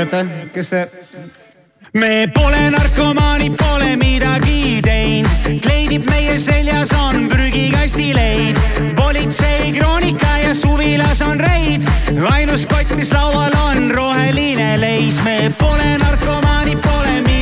oota, kes see? me pole narkomaanid, pole midagi teinud, kleidib meie seljas on prügikasti leid. politsei kroonika ja suvilas on reid, ainus kott, mis laual on roheline leis. me pole narkomaanid, pole midagi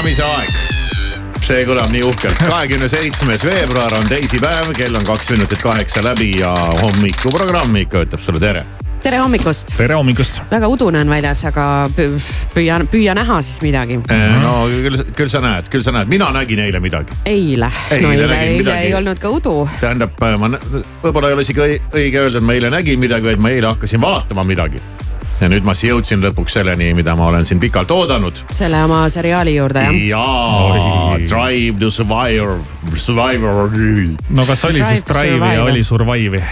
ärkamise aeg. see kõlab nii uhkelt, kahekümne seitsmes veebruar on teisipäev, kell on kaks minutit kaheksa läbi ja hommikuprogramm ikka ütleb sulle tere. tere hommikust. tere hommikust. väga udune on väljas, aga pü- püüa, püüa näha siis midagi. no küll, küll sa näed, küll sa näed, mina nägin eile midagi. eile, no eile, eile ei olnud ka udu. tähendab, ma võib-olla ei ole isegi õi- õige öelda, et ma eile nägin midagi, vaid ma eile hakkasin vaatama midagi. Ja nüüd ma siis jõudsin lõpuks selleni, mida ma olen siin pikalt oodanud. selle oma seriaali juurde jah? jaa, Drive to Survivor, Survivor. no kas oli siis Drive to Drive'i ja Survive. oli Survive'i?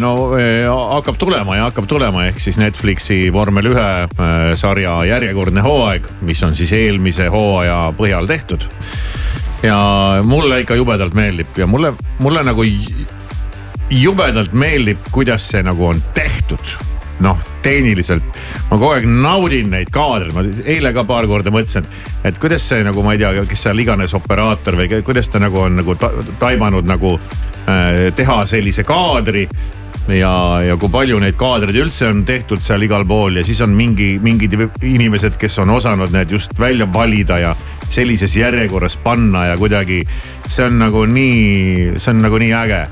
no eh, hakkab tulema ja hakkab tulema, ehk siis Netflixi vormel ühe eh, sarja järjekordne hooaeg, mis on siis eelmise hooaja põhjal tehtud. ja mulle ikka jubedalt meeldib ja mulle, mulle nagu jubedalt meeldib, kuidas see nagu on tehtud noh, tehniliselt ma kogu aeg naudin neid kaadreid, ma eile ka paar korda mõtlesin, et kuidas see nagu ma ei tea, kes seal iganes operaator või kuidas ta nagu on nagu ta, taibanud nagu äh, teha sellise kaadri. Ja, ja kui palju neid kaadreid üldse on tehtud seal igal pool ja siis on mingi, mingid inimesed, kes on osanud need just välja valida ja sellises järjekorras panna ja kuidagi. see on nagu nii, see on nagu nii äge,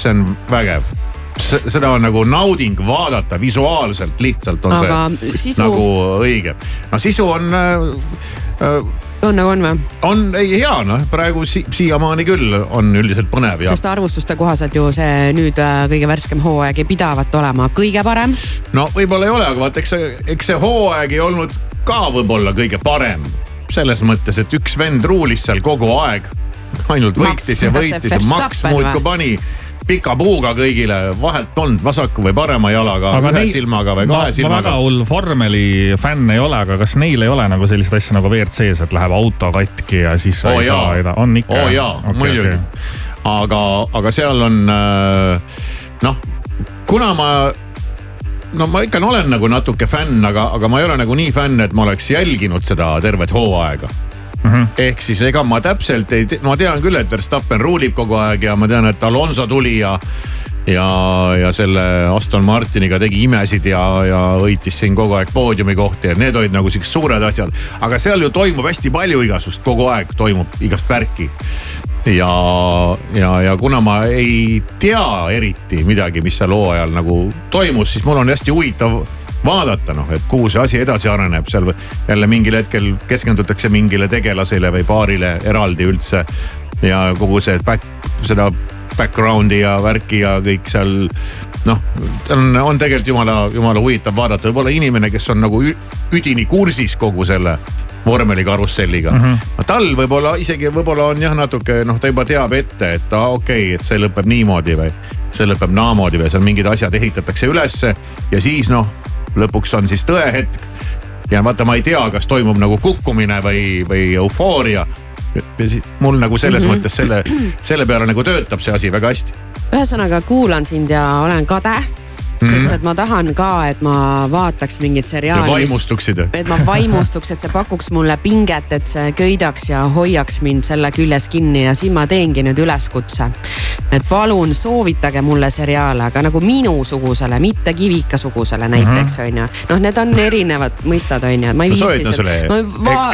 see on vägev seda on nagu nauding vaadata visuaalselt lihtsalt on Aga see sisu- nagu õige. no sisu on äh, äh, on nagu on või? on ei hea noh, praegu si siiamaani küll on üldiselt põnev ja sest arvustuste kohaselt ju see nüüd äh, kõige värskem hooaeg ei pidavat olema kõige parem. no võib-olla ei ole, aga vaata, eks see, eks see hooaeg ei olnud ka võib-olla kõige parem. selles mõttes, et üks vend ruulis seal kogu aeg. ainult Max, võitis ja kas see võitis ja Max Verstappen muudkui pani pika puuga kõigile, vahelt polnud vasaku või parema jalaga, ühe nei- silmaga või ma, kahe ma silmaga. väga hull vormeli fänn ei ole, aga kas neil ei ole nagu sellist asja nagu WRC-s, et läheb auto katki ja siis sa oo ei saa jaa, on ikka? oo jaa, muidugi. aga, aga seal on äh, noh, kuna ma no ma ikka olen nagu natuke fänn, aga, aga ma ei ole nagu nii fänn, et ma oleks jälginud seda tervet hooaega. Ehk siis ega ma täpselt ei tea, ma tean küll, et Verstappen ruulib kogu aeg ja ma tean, et Alonso tuli ja ja, ja selle Aston Martiniga tegi imesid ja, ja võitis siin kogu aeg poodiumi kohti, et need olid nagu siuksed suured asjad. aga seal ju toimub hästi palju igasugust, kogu aeg toimub igast värki. ja, ja, ja kuna ma ei tea eriti midagi, mis seal hooajal nagu toimus, siis mul on hästi huvitav vaadata noh, et kuhu see asi edasi areneb, seal jälle mingil hetkel keskendutakse mingile tegelasele või paarile eraldi üldse. ja kogu see back, seda background'i ja värki ja kõik seal noh, on, on tegelikult jumala, jumala huvitav vaadata, võib-olla inimene, kes on nagu üdini kursis kogu selle vormelikarusselliga mm. -hmm. tal võib-olla isegi võib-olla on jah, natuke noh, ta juba teab ette, et aa okei okay,, et see lõpeb niimoodi või see lõpeb naamoodi või seal mingid asjad ehitatakse ülesse ja siis noh, lõpuks on siis tõehetk. ja vaata, ma ei tea, kas toimub nagu kukkumine või, või eufooria mul nagu selles mm -hmm. mõttes selle, selle peale nagu töötab see asi väga hästi. ühesõnaga kuulan sind ja olen kade Mm -hmm. sest et ma tahan ka, et ma vaataks mingit seriaali. vaimustuksid. et ma vaimustuks, et see pakuks mulle pinget, et see köidaks ja hoiaks mind selle küljes kinni ja siin ma teengi nüüd üleskutse. et palun soovitage mulle seriaale, aga nagu minusugusele, mitte Kivikasugusele näiteks Mhm. on ju. noh, need on erinevad mõistad on ju, ma ei ma viitsi. soovitan sulle.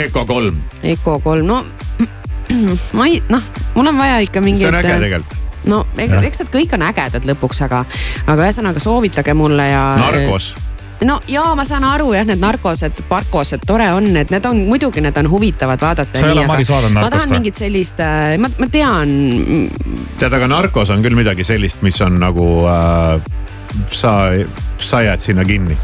Eco kolm. Eco kolm, no ma ei, noh, mul on vaja ikka mingit. see on äge tegelikult no eks, eks need kõik on ägedad lõpuks, aga, aga ühesõnaga soovitage mulle ja. narkos no ja ma saan aru jah, need narkosed, parkosed, tore on, et need on muidugi, need on huvitavad vaadata. sa ei ole Maris vaadanud ma narkost tahan või? mingit sellist, ma, ma tean. tead, aga narkos on küll midagi sellist, mis on nagu äh, sa, sa jääd sinna kinni.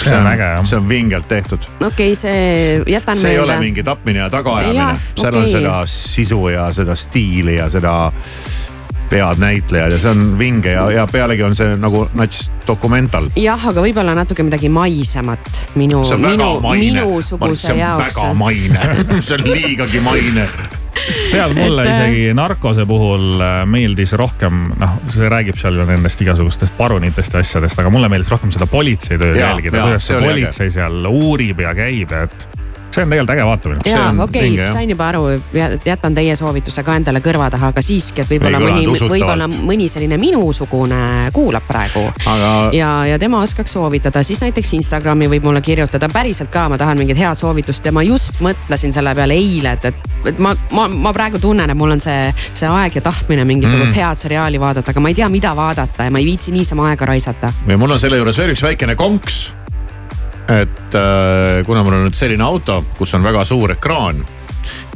see on äge jah. see on vingelt tehtud. okei okay,, see, jätan see ei meelde. ole mingi tapmine ja tagaajamine seal on okei. seda sisu ja seda stiili ja seda pead näitlejad ja see on vinge ja, ja pealegi on see nagu nats dokumental. jah, aga võib-olla natuke midagi maisemat minu, minu, maine. minusuguse see on jaoks. väga maine see on liigagi maine. tead, mulle Et, äh, isegi narkose puhul äh, meeldis rohkem, noh, see räägib seal ju nendest igasugustest parunitest ja asjadest, aga mulle meeldis rohkem seda politseitööd jälgida, kuidas see see oli politsei seal uurib ja käib, et see on tegelikult äge vaatamine. ja on okei okay, sain juba aru, jätan teie soovituse ka endale kõrva taha, aga siiski, et võib-olla mõni, võib-olla mõni selline minusugune kuulab praegu. Aga- ja, ja tema oskaks soovitada, siis näiteks Instagrami võib mulle kirjutada, päriselt ka, ma tahan mingit head soovitust ja ma just mõtlesin selle peale eile, et, et, et ma, ma, ma praegu tunnen, et mul on see, see aeg ja tahtmine mingisugust mm. head seriaali vaadata, aga ma ei tea, mida vaadata ja ma ei viitsi niisama aega raisata. ja mul on selle juures veel üks väikene konks. Et äh, kuna mul on nüüd selline auto, kus on väga suur ekraan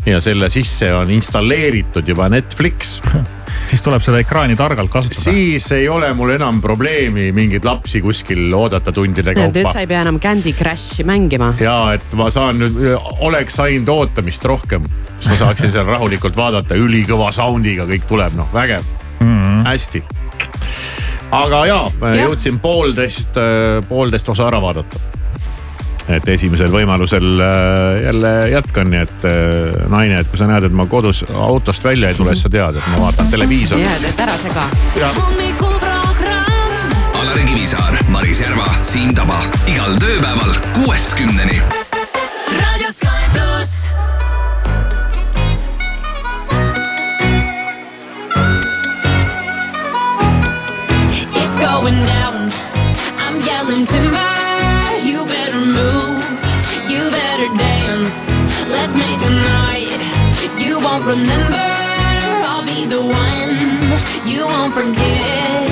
ja selle sisse on installeeritud juba Netflix siis tuleb seda ekraani targalt kasutada. siis ei ole mul enam probleemi mingeid lapsi kuskil oodata tundide nüüd kaupa. sa ei pea enam Candy Crushi mängima. ja et ma saan nüüd, oleks saanud ootamist rohkem, siis ma saaksin seal rahulikult vaadata, ülikõva sound'iga kõik tuleb, noh vägev mm, -hmm. hästi. aga ja, Jah. jõudsin poolteist, poolteist osa ära vaadata. Et esimesel võimalusel äh, jälle jätkan, nii et äh, naine, et kui sa näed, et ma kodus autost välja ei tule, siis sa tead, et ma vaatan televiisorit. ja, et ära sega. hommikuprogramm. Alari Kivisaar, Maris Järva, Siim Taba igal tööpäeval kuuest kümneni. raadio Sky pluss. Going down. I'm yelling timber. Remember. I'll be the one. You won't forget.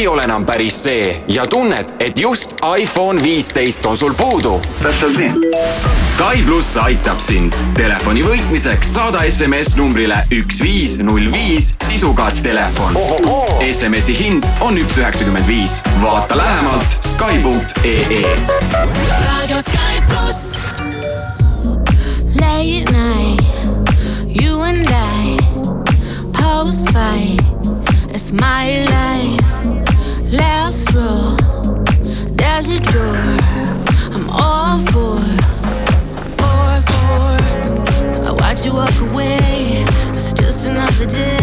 Ei ole enam päris see ja tunned, et just iPhone viisteist on sul puudu. täpselt nii. Sky pluss aitab sind telefoni võitmiseks saada SMS numbrile üks viis null viis sisuga telefon. SMS-i hind on üks üheksakümmend viis. vaata lähemalt Sky.ee. Radio Sky pluss. Late night, you and I, post fight, it's my life. Last row, I'm all for, for, for. I watch you walk away, it's just another day.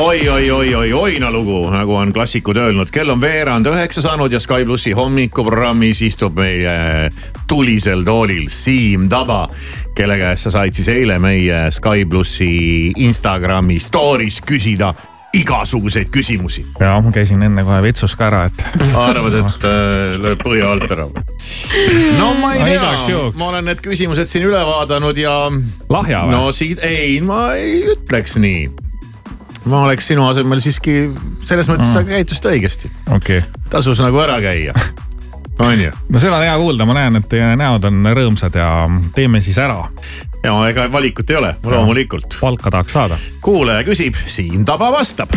oi, oi, oi, oi, oina lugu, nagu on klassikud öelnud, kell on veerand üheksa saanud ja Sky plussi hommikuprogrammis istub meie tulisel toolil Siim Taba. kelle käest sa said siis eile meie Sky plussi Instagrami story's küsida igasuguseid küsimusi. ja ma käisin enne kohe vetsus ka ära, et arvad, et äh, lööb põhja alt ära no ma ei No tea ma olen need küsimused siin üle vaadanud ja. lahja või? no siit, ei, ma ei ütleks nii. Ma oleks sinu asemel siiski selles mõttes sa käitusid õigesti, okei okay., tasus nagu ära käia. on ju? no seda on hea kuulda, ma näen, et teie näod on rõõmsad ja teeme siis ära. ja ega valikut ei ole, loomulikult. palka tahaks saada. kuulaja küsib, Siim Taba vastab.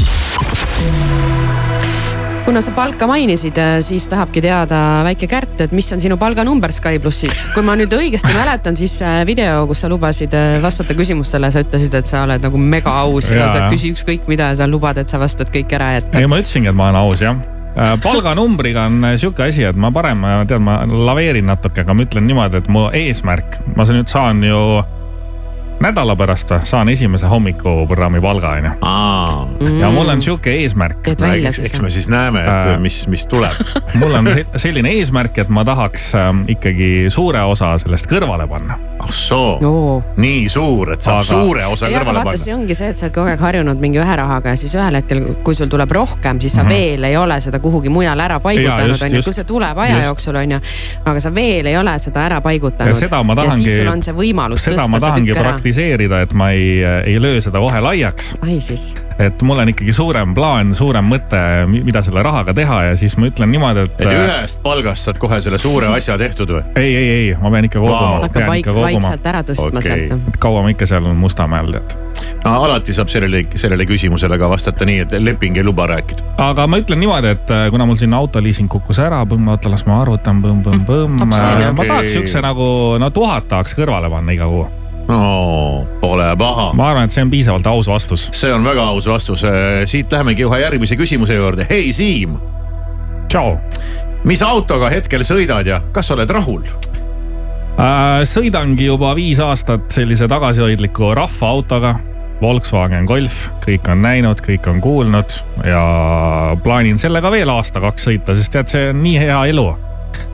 Kuna sa palka mainisid, siis tahabki teada väike Kärt, et mis on sinu palganumber Sky plussis. kui ma nüüd õigesti mäletan, siis see video, kus sa lubasid äh, vastata küsimustele, sa ütlesid, et sa oled nagu mega aus ja, ja sa küsi ükskõik mida ja sa lubad, et sa vastad kõik ära, et ei, ma ütlesingi, et ma olen aus jah. palganumbriga on äh, sihuke asi, et ma parem, tead, ma laveerin natuke, aga ma ütlen niimoodi, et mu eesmärk, ma sa nüüd saan ju nädala pärast saan esimese hommikuprogrammi palga onju. ja mul on sihuke eesmärk. Eks, siis eks me siis näeme, et Äh. mis, mis tuleb. mul on se- selline eesmärk, et ma tahaks ähm, ikkagi suure osa sellest kõrvale panna. ah soo, oo. nii suur, et saab Aga- suure osa aga kõrvale vaata, see panna. ongi see, et sa oled kogu aeg harjunud mingi ühe rahaga ja siis ühel hetkel, kui sul tuleb rohkem, siis sa mm -hmm. veel ei ole seda kuhugi mujale ära paigutanud, onju. kui see tuleb aja Just. jooksul, onju, aga sa veel ei ole seda ära paigutanud. ja seda ma ja tahangi siis sul on see võimalus tõsta see tükk ära. praktiseerida, et ma ei, ei löö seda kohe laiaks. ai siis, et mul on ikkagi suurem plaan, suurem mõte, mida selle rahaga teha ja siis ma ütlen niimoodi, et. et ühest palgast saad kohe selle suure asja tehtud või? ei, ei, ei, ma pean ikka koguma Vau. wow., hakkab vaik-, vaikselt ära tõstma Okei. sealt. et kaua ma ikka seal Mustamäel tead. no alati saab sellele, sellele küsimusele ka vastata nii, et leping ei luba rääkida. aga ma ütlen niimoodi, et äh, kuna mul siin autoliising kukkus ära, oota las ma arvutan, põmm-põmm-põmm. Absoluutselt. ma tahaks siukse nagu, no tuhat tahaks kõrvale panna iga kuu. No pole paha. ma arvan, et see on piisavalt aus vastus. see on väga aus vastus. siit lähemegi kohe järgmise küsimuse juurde. hei Siim, tšau. mis autoga hetkel sõidad ja kas oled rahul? Äh, sõidangi juba viis aastat sellise tagasihoidliku rahvaautoga. Volkswagen Golf, kõik on näinud, kõik on kuulnud ja plaanin sellega veel aasta-kaks sõita, sest tead, see on nii hea elu.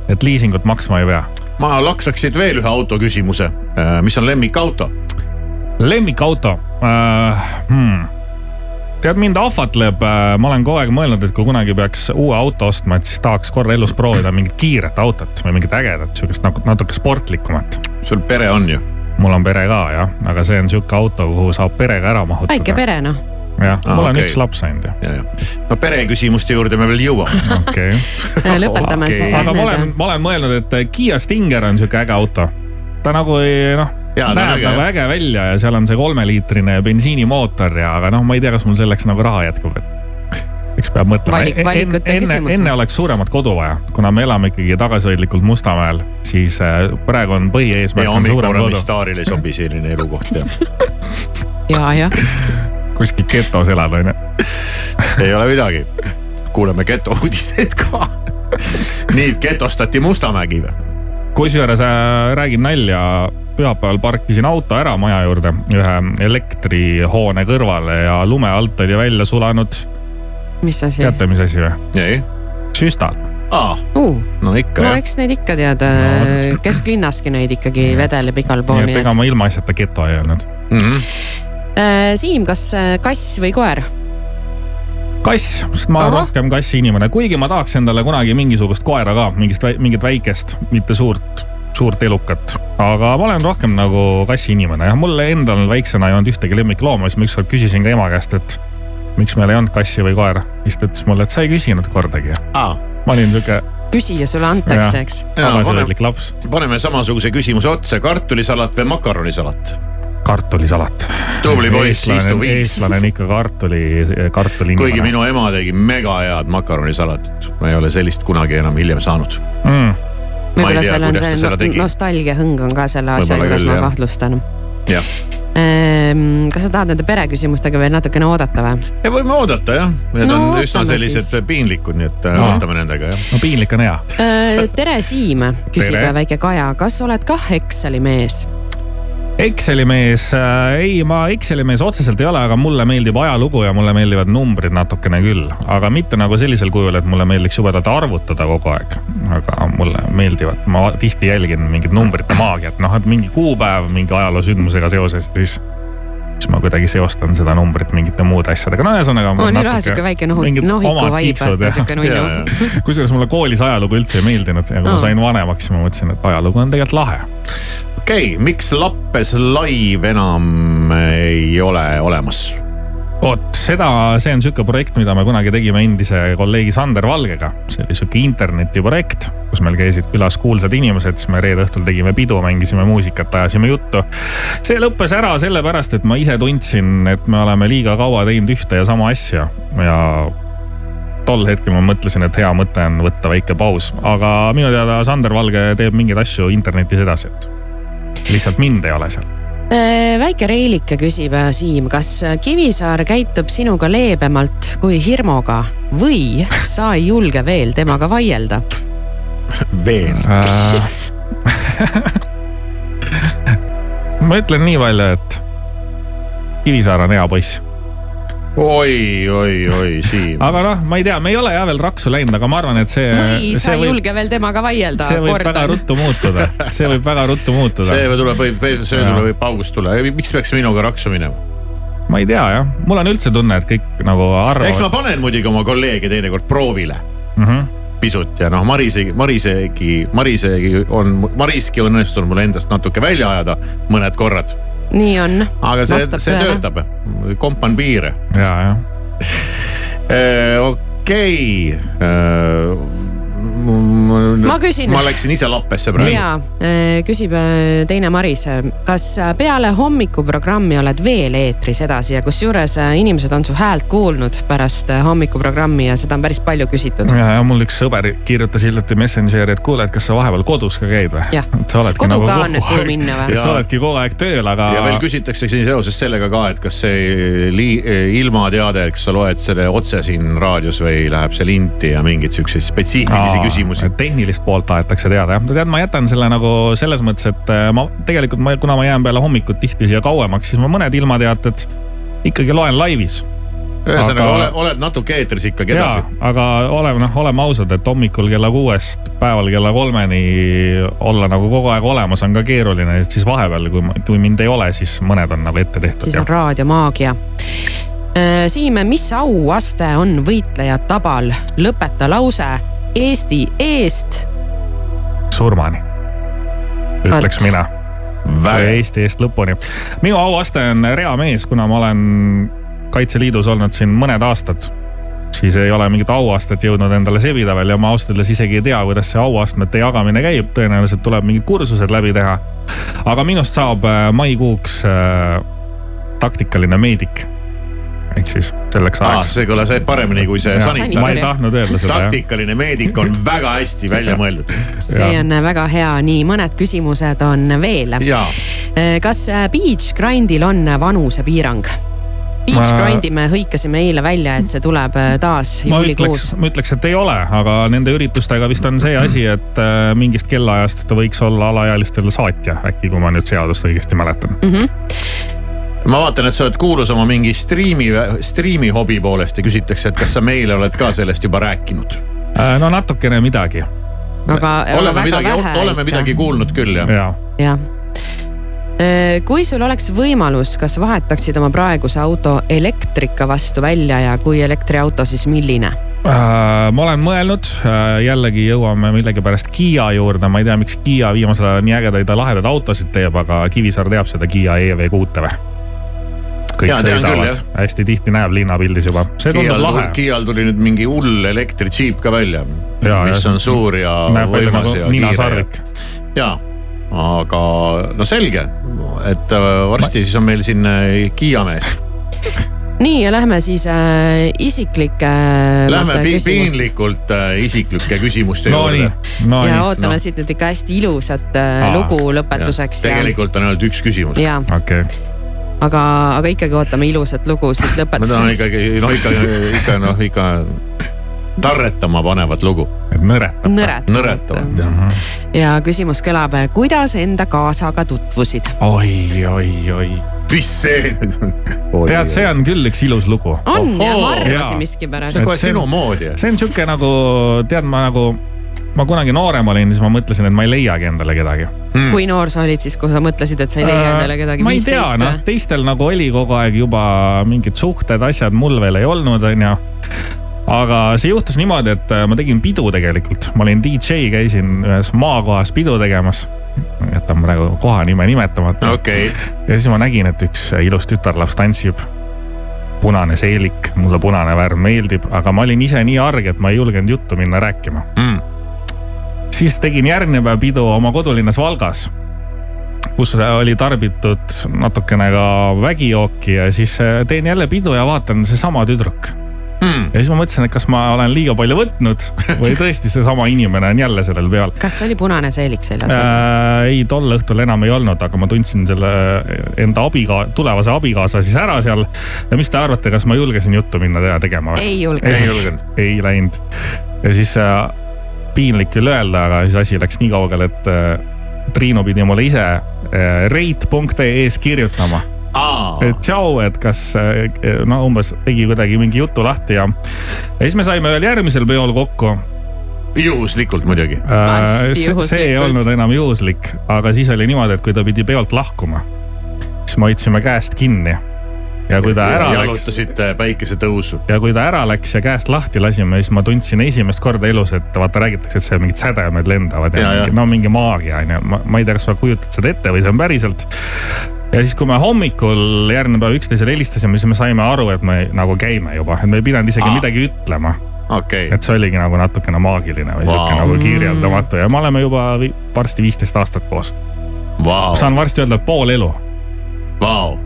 et liisingut maksma ei pea. Ma laksaksid veel ühe auto küsimuse. mis on lemmikauto? lemmikauto äh, hmm.. tead, mind ahvatleb, ma olen kogu aeg mõelnud, et kui kunagi peaks uue auto ostma, et siis tahaks korra elus proovida mingit kiiret autot või mingit ägedat, sihukest nagu natuke sportlikumat. sul pere on ju? mul on pere ka jah, aga see on sihuke auto, kuhu saab perega ära mahutada. väike pere noh. jah, Aa, mul on okei. üks laps ainult ju, ja, ja. no pereküsimuste juurde me veel jõuame. okei okay. lõpetame Okei. siis aga ma olen, ma olen mõelnud, et Kiia Stinger on sihuke äge auto. ta nagu ei noh, Jaa, ta on näeb äge, nagu jah. äge välja ja seal on see kolmeliitrine bensiinimootor ja, aga noh, ma ei tea, kas mul selleks nagu raha jätkub, et eks peab mõtlema Valik- valikute enne, küsimus. enne oleks suuremat kodu vaja, kuna me elame ikkagi tagasihoidlikult Mustamäel, siis äh, praegu on põhieesmärk ja kodu. staarile ei sobi selline elukoht jah. ja, jah. Kuskil getos elad onju. ei ole midagi. kuuleme geto uudiseid ka. nii, getostati Mustamägi või? kusjuures äh, räägin nalja, pühapäeval parkisin auto ära maja juurde ühe elektrihoone kõrvale ja lume alt oli välja sulanud, mis asi? teate, mis asi või? ei. süstal. aa, Uh, no ikka no jah. eks neid ikka tead No,, kesklinnaski neid ikkagi vedeleb igal pool, nii et ega ma ilmaasjata geto ei öelnud. Mm -hmm. et. Siim, kas äh, kass või koer? kass, sest ma olen rohkem kassi inimene, kuigi ma tahaks endale kunagi mingisugust koera ka, mingist, mingit väikest, mitte suurt, suurt elukat. aga ma olen rohkem nagu kassi inimene jah, mul endal väiksena ei olnud ühtegi lemmiklooma, siis ma ükskord küsisin ka ema käest, et miks meil ei olnud kassi või koera. siis ta ütles mulle, et sa ei küsinud kordagi. aa, ma olin sihuke küsija sulle antakse, eks. tagasihoidlik laps. paneme samasuguse küsimuse otsa, kartulisalat või makaronisalat? kartulisalat. tubli poiss, istu viis. eestlane on ikka kartuli, kartuli kuigi minu ema tegi mega head makaronisalatit, ma ei ole sellist kunagi enam hiljem saanud. mm.. Ma ei võib-olla tea, seal on kuidas ta see seda no, tegi. nostalgiahõng on ka selle asja juures, ma kahtlustan. jah, kas sa tahad nende pereküsimustega veel natukene oodata või? ja võime oodata jah, need No on üsna sellised siis. piinlikud, nii et äh, No. ootame nendega jah. no piinlik on hea. tere, Siim, küsib Tere. väike Kaja, kas oled kah Exceli mees? Exceli mees äh,, ei, ma Exceli mees otseselt ei ole, aga mulle meeldib ajalugu ja mulle meeldivad numbrid natukene küll. aga mitte nagu sellisel kujul, et mulle meeldiks jubedalt arvutada kogu aeg. aga mulle meeldivad, ma tihti jälgin mingit numbrite maagiat, noh, et mingi kuupäev mingi ajaloosündmusega seoses, siis siis ma kuidagi seostan seda numbrit mingite muude asjadega, no ühesõnaga. on nii lahe sihuke väike nohu, nohiku vaib, vaata sihuke nunnu. kusjuures mulle koolis ajalugu üldse ei meeldinud ja kui Aa. ma sain vanemaks, siis ma mõtlesin, et ajalugu on tegelikult lahe. Okei okay,, miks Lappes live enam ei ole olemas? vot seda, see on sihuke projekt, mida me kunagi tegime endise kolleegi Sander Valgega. see oli sihuke internetiprojekt, kus meil käisid külas kuulsad inimesed, siis me reede õhtul tegime pidu, mängisime muusikat, ajasime juttu. see lõppes ära sellepärast, et ma ise tundsin, et me oleme liiga kaua teinud ühte ja sama asja ja tol hetkel ma mõtlesin, et hea mõte on võtta väike paus, aga minu teada Sander Valge teeb mingeid asju internetis edasi, et lihtsalt mind ei ole seal. Äh, väike Reilike küsib äh, Siim, kas Kivisaar käitub sinuga leebemalt kui Hirmuga või sa ei julge veel temaga vaielda? veel. Äh... ma ütlen nii palju, et Kivisaar on hea poiss oi, oi, oi, Siim. aga noh, ma ei tea, me ei ole jah veel raksu läinud, aga ma arvan, et see. või sa ei julge veel temaga vaielda. see võib kordan. väga ruttu muutuda, see võib väga ruttu muutuda. see tuleb, võib, see tuleb, võib paugust tulla, miks peaks minuga raksu minema? ma ei tea jah, mul on üldse tunne, et kõik nagu arvavad. eks ma panen muidugi oma kolleege teinekord proovile mm. -hmm pisut ja noh, Marisegi, Marisegi, Marisegi on, Mariski on õnnestunud mul endast natuke välja ajada mõned korrad nii on. aga see, see töötab, kompan piire. ja, jah. okei ma küsin. ma läksin ise lappesse praegu. ja, äh, küsib äh, teine Maris, kas äh, peale hommikuprogrammi oled veel eetris edasi ja kusjuures inimesed on su häält kuulnud pärast hommikuprogrammi ja seda on päris palju küsitud. ja, ja mul üks sõber kirjutas hiljuti Messengeri, et kuule, et kas sa vahepeal kodus ka käid või? et sa oledki kodu nagu minna või? et sa oledki kogu aeg tööl, aga. ja veel küsitakse siin seoses sellega ka, et kas see ilmateade, et kas sa loed selle otse siin raadios või läheb see linti ja mingeid siukseid spetsiifilisi küsimusi küsimusi. tehnilist poolt tahetakse teada jah, tead, ma jätan selle nagu selles mõttes, et äh, ma tegelikult ma, kuna ma jään peale hommikut tihti siia kauemaks, siis ma mõned ilmateated ikkagi loen laivis ühesõnaga aga... ole, oled natuke eetris ikkagi edasi. aga oleme noh, oleme ausad, et hommikul kella kuuest päeval kella kolmeni olla nagu kogu aeg olemas on ka keeruline, et siis vahepeal, kui, kui mind ei ole, siis mõned on nagu ette tehtud. siis on raadiomaagia. Äh, Siim, mis auaste on võitleja tabal? lõpeta lause Eesti eest. surmani, ütleks At. mina. Eesti eest lõpuni. minu auaste on reamees, kuna ma olen Kaitseliidus olnud siin mõned aastad siis ei ole mingit auastet jõudnud endale sebida veel ja ma ausalt öeldes isegi ei tea, kuidas see auastmete jagamine käib, tõenäoliselt tuleb mingid kursused läbi teha. aga minust saab äh, maikuuks äh, taktikaline meedik ehk siis selleks ajaks. see kõlas paremini kui see sanitar. ma ei tahtnud öelda seda. taktikaline meedik on väga hästi välja mõeldud. see on väga hea, nii mõned küsimused on veel. kas beach grind'il on vanusepiirang? Beach. Grindi me hõikasime eile välja, et see tuleb äh, taas juulikuus. ma ütleks, et ei ole, aga nende üritustega vist on see asi, et äh, mingist kellaajast ta võiks olla alaealistele saatja äkki, kui ma nüüd seadust õigesti mäletan mm. -hmm ma vaatan, et sa oled kuulus oma mingi striimi, striimi hobi poolest ja küsitakse, et kas sa meile oled ka sellest juba rääkinud? Äh, no natukene midagi. aga oleme midagi, oleme midagi kuulnud küll jah ja.? jah. Äh, kui sul oleks võimalus, kas vahetaksid oma praeguse auto elektrika vastu välja ja kui elektriauto, siis milline? Uh, ma olen mõelnud jällegi jõuame millegipärast Kiia juurde, ma ei tea, miks Kiia viimasel ajal nii ägedaid ja lahedaid autosid teeb, aga Kivisaar teab seda Kiia EV6-e või? Kõik ja, sõidavad, hästi tihti näeb linnapildis juba. see tundub lahe. Kiial tuli nüüd mingi hull elektritšiip ka välja, mis on suur ja võimas nagu ja kiire. ja, aga no selge, et äh, varsti ma... siis on meil siin äh, Kiia mees nii ja lähme siis äh, isiklike äh,. Lähme pi piinlikult äh, isiklike küsimuste no, juurde. No, ja ootame no. siit nüüd ikka hästi ilusat äh, Aa, lugu lõpetuseks. tegelikult on ainult üks küsimus. okei okay aga, aga ikkagi ootame ilusat lugu siit lõpetuseks. ma tahan ikkagi, noh ikka, ikka noh, ikka tarretama panevat lugu. et nõretama. nõretama. nõretavat jah. ja küsimus kõlab, kuidas enda kaasaga tutvusid? oi, oi, oi mis see nüüd on? tead, see on küll üks ilus lugu. on ja ma arvasin miskipärast. see on kohe sinu moodi. see on sihuke nagu, tead ma nagu ma kunagi noorem olin, siis ma mõtlesin, et ma ei leiagi endale kedagi. Hmm.. kui noor sa olid siis, kui sa mõtlesid, et sa ei leia äh, endale kedagi? ma ei tea, noh teistel nagu oli kogu aeg juba mingid suhted, asjad, mul veel ei olnud, onju. Aga see juhtus niimoodi, et äh, ma tegin pidu tegelikult, ma olin DJ, käisin ühes maakohas pidu tegemas. jätan praegu koha nime nimetamata. Okay.. ja siis ma nägin, et üks ilus tütarlaps tantsib. Punane seelik, mulle punane värv meeldib, aga ma olin ise nii arg, et ma ei julgenud juttu minna rääkima. Mm.. Siis tegin järgmine päev pidu oma kodulinnas Valgas kus oli tarbitud natukene ka vägijooki ja siis äh, teen jälle pidu ja vaatan seesama tüdruk Mm. ja siis ma mõtlesin, et kas ma olen liiga palju võtnud või tõesti seesama inimene on jälle sellel peal kas oli punane seelik seljas äh,? ei, tol õhtul enam ei olnud, aga ma tundsin selle enda abiga-, tulevase abikaasa siis ära seal. ja mis te arvate, kas ma julgesin juttu minna tegema või? ei julgenud. ei läinud. ja siis äh, piinlik küll öelda, aga siis asi läks nii kaugele, et äh, Triinu pidi mulle ise äh, rate.ee-s kirjutama et tšau, et kas no umbes tegi kuidagi mingi jutu lahti ja, ja siis me saime veel järgmisel peol kokku. juhuslikult muidugi äh,. see ei olnud enam juhuslik, aga siis oli niimoodi, et kui ta pidi peolt lahkuma, siis me hoidsime käest kinni. Ja kui ta ära ja, läks. jalutasite päikesetõusu. ja kui ta ära läks ja käest lahti lasime, siis ma tundsin esimest korda elus, et vaata räägitakse, et see mingid sädemed lendavad ja, ja mingi, no mingi maagia on ju, ma, ei tea, kas sa kujutad seda ette või see on päriselt. Ja siis, kui me hommikul järgmine päev üksteisele helistasime, siis me saime aru, et me nagu käime juba, et me ei pidanud isegi Aa. midagi ütlema. Okay.. et see oligi nagu natukene maagiline või wow. sihuke nagu kirjeldamatu. Ja me oleme juba varsti viisteist aastat koos. Wow.. saan varsti öelda pool elu. Wow..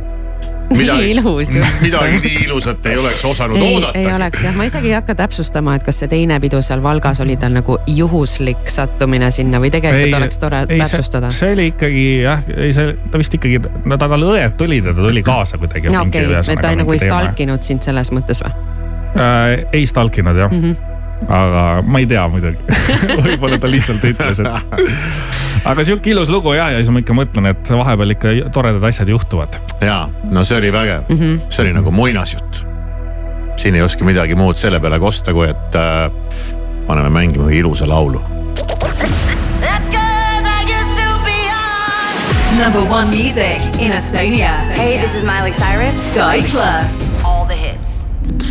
Nii ilus ju. midagi nii ilusat ei oleks osanud ei, oodata. ei oleks jah, ma isegi ei hakka täpsustama, et kas see teine pidu seal Valgas oli tal nagu juhuslik sattumine sinna või tegelikult ei, oleks tore ei, täpsustada. see oli ikkagi jah, ei see, ta vist ikkagi, no tal õed tulid ja ta tuli kaasa kuidagi. no okei okay., et ta nagu ei stalkinud sind selles mõttes või äh,? ei stalkinud jah mm. -hmm aga ma ei tea muidugi võib-olla ta lihtsalt ütles, et. aga sihuke ilus lugu ja, ja siis ma ikka mõtlen, et vahepeal ikka toredad asjad juhtuvad. ja, no see oli vägev mm, -hmm. see oli nagu muinasjutt. siin ei oska midagi muud selle peale kosta, kui et äh, paneme mängima ühe ilusa laulu. Number one music in Estonia. Hey, this is Miley Cyrus. Sky Plus.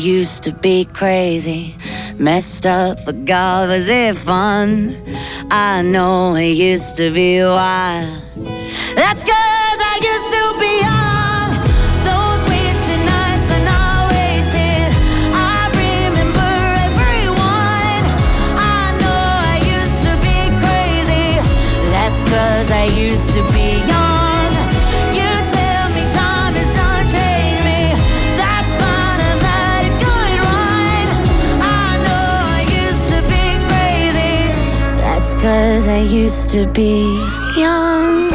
used to be crazy, messed up, but God, was it fun? I know it used to be wild. That's cause I used to be young. Those wasted nights are not wasted. I remember everyone. I know I used to be crazy. That's cause I used to be young. Cause I used to be young.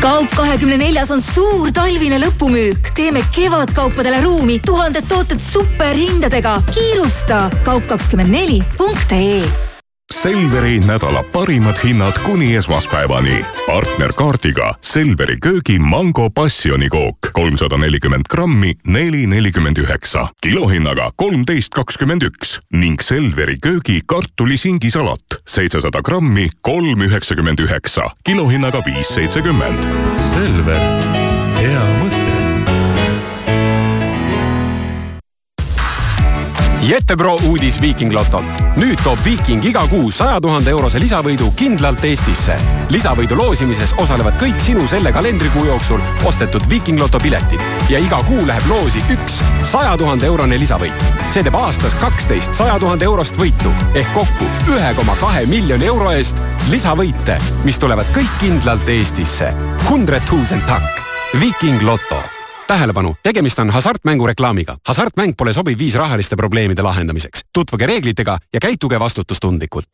kaup kahekümne neljas on suur talvine lõpumüük. teeme kevadkaupadele ruumi, tuhanded tooted superhindadega. kiirusta kaup kakskümmend neli punkt ee Selveri nädala parimad hinnad kuni esmaspäevani. partnerkaardiga Selveri köögi mango passionikook kolmsada nelikümmend grammi, neli nelikümmend üheksa, kilohinnaga kolmteist kakskümmend üks. Ning Selveri köögi kartulisingisalat. seitsesada grammi, kolm üheksakümmend üheksa, kilohinnaga viis seitsekümmend. Selver, Jetebro uudis Viiking Lotolt. nüüd toob Viiking iga kuu saja tuhande eurose lisavõidu kindlalt Eestisse. lisavõidu loosimises osalevad kõik sinu selle kalendrikuu jooksul ostetud Viiking Loto piletid ja iga kuu läheb loosi üks saja tuhande eurone lisavõit. see teeb aastas kaksteist saja tuhande eurost võitu ehk kokku ühe koma kahe miljoni euro eest lisavõite, mis tulevad kõik kindlalt Eestisse. Hundred tusen takk. Viiking Loto tähelepanu, tegemist on hasartmängureklaamiga. hasartmäng pole sobiv viis rahaliste probleemide lahendamiseks. tutvuge reeglitega ja käituge vastutustundlikult.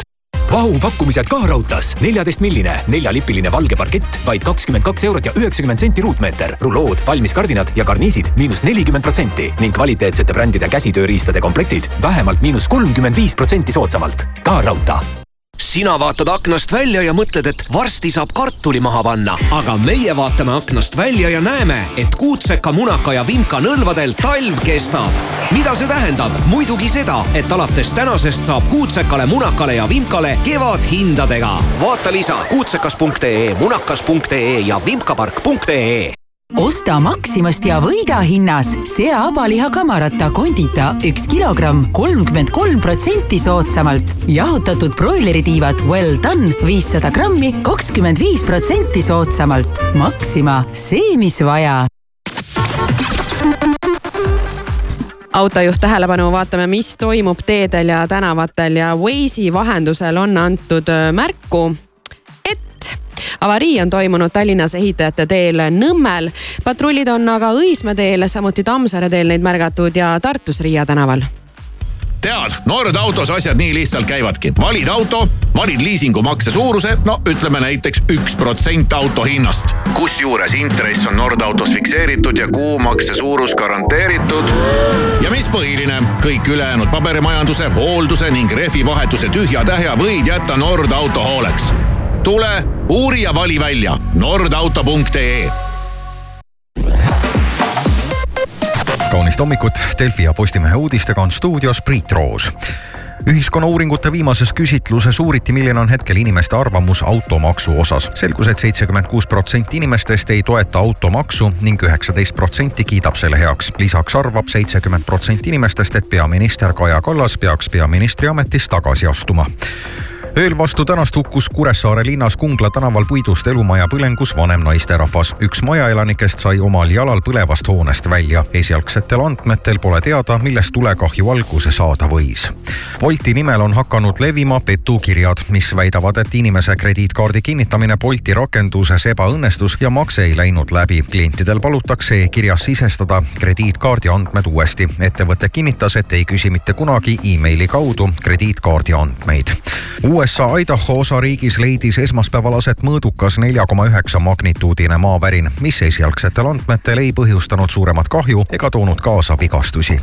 vahupakkumised ka raudtees, neljateistmilline neljalipiline valge parkett, vaid kakskümmend kaks eurot ja üheksakümmend senti ruutmeeter. rulood, valmiskardinad ja karniisid miinus nelikümmend protsenti ning kvaliteetsete brändide käsitööriistade komplektid vähemalt miinus kolmkümmend viis protsenti soodsamalt. ka raudtee sina vaatad aknast välja ja mõtled, et varsti saab kartuli maha panna, aga meie vaatame aknast välja ja näeme, et kuutseka, munaka ja vimka nõlvadel talv kestab. mida see tähendab? muidugi seda, et alates tänasest saab kuutsekale, munakale ja vimkale kevadhindadega. vaata lisa kuutsekas.ee, munakas.ee ja vimkapark.ee osta Maximast ja võida hinnas sea-abaliha kamarata kondita üks kilogramm kolmkümmend kolm protsenti soodsamalt. jahutatud broileritiivad Well Done viissada grammi kakskümmend viis protsenti soodsamalt. Maxima, see, mis vaja autojuht tähelepanu, vaatame, mis toimub teedel ja tänavatel ja Waze'i vahendusel on antud äh, märku, avarii on toimunud Tallinnas ehitajate teel Nõmmel. patrullid on aga Õismäe teel, samuti Tammsaare teel neid märgatud ja Tartus Riia tänaval tead, Nord autos asjad nii lihtsalt käivadki. valid auto, valid liisingumakse suuruse, no ütleme näiteks üks protsent auto hinnast. kusjuures intress on Nord autos fikseeritud ja kuumakse suurus garanteeritud. ja mis põhiline, kõik ülejäänud paberimajanduse, hoolduse ning rehvivahetuse tühja-tähja võid jätta Nord auto hooleks. Tule, uuri ja vali välja nordauto.ee kaunist hommikut, Delfi ja Postimehe uudistega on stuudios Priit Roos ühiskonnauuringute viimases küsitluses uuriti, milline on hetkel inimeste arvamus automaksu osas. selgus et, et seitsekümmend kuus protsenti inimestest ei toeta automaksu ning üheksateist protsenti kiidab selle heaks. lisaks arvab seitsekümmend protsenti inimestest, et peaminister Kaja Kallas peaks peaministri ametist tagasi astuma ööl vastu tänast hukkus Kuressaare linnas Kungla tänaval puidust elumaja põlengus vanem naisterahvas. üks majaelanikest sai omal jalal põlevast hoonest välja. esialgsetel andmetel pole teada, millest tulekahju alguse saada võis. Bolti nimel on hakanud levima petukirjad, mis väidavad, et inimese krediitkaardi kinnitamine Bolti rakenduses ebaõnnestus ja makse ei läinud läbi. klientidel palutakse e-kirjas sisestada krediitkaardi andmed uuesti. ettevõte kinnitas, et ei küsi mitte kunagi emaili kaudu krediitkaardi andmeid. USA Idaho osariigis leidis esmaspäeval aset mõõdukas nelja koma üheksa magnituudine maavärin, mis esialgsetel andmetel ei põhjustanud suuremat kahju ega toonud kaasa vigastusi.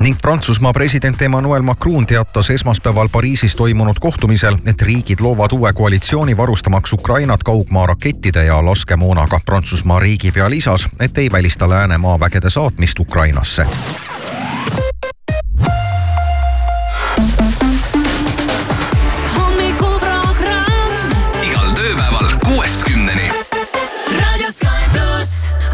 ning Prantsusmaa president Emmanuel Macron teatas esmaspäeval Pariisis toimunud kohtumisel, et riigid loovad uue koalitsiooni varustamaks Ukrainat kaugmaa rakettide ja laskemoonaga. Prantsusmaa riigipea lisas, et ei välista lääne maavägede saatmist Ukrainasse.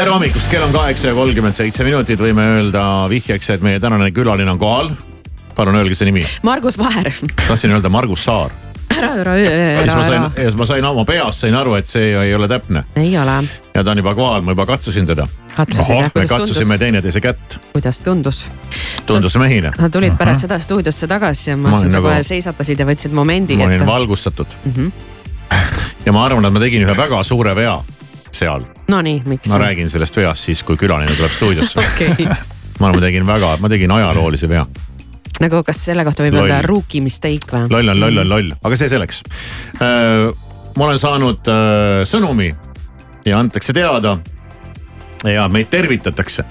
Tere hommikust, kell on kaheksa ja kolmkümmend seitse minutit, võime öelda vihjeks, et meie tänane külaline on kohal. palun öelge see nimi, Margus Vaher, tahtsin öelda Margus Saar. ära, ära, ja siis ma ära, sain ära,, ja siis ma sain oma peas sain aru, et see ei ole täpne ei ole, ja ta on juba kohal, ma juba katsusin teda. katsusid jah, me kuidas katsusime tundus, teineteise kätt, kuidas tundus? tundus mehine. Nad tulid pärast seda stuudiosse tagasi ja ma mõtlesin, sa nagu- kohe seisatasid ja võtsid momendi ma olin ette. valgustatud Mhm. ja ma arvan, et ma tegin ühe väga suure vea seal. Nonii, miks? ma räägin sellest veast siis, kui külaline tuleb stuudiosse. okei, ma arvan, ma tegin väga, ma tegin ajaloolise vea. nagu kas selle kohta võib öelda rookie mistake või? loll on loll on loll, aga see selleks. ma olen saanud äh, sõnumi ja antakse teada ja meid tervitatakse.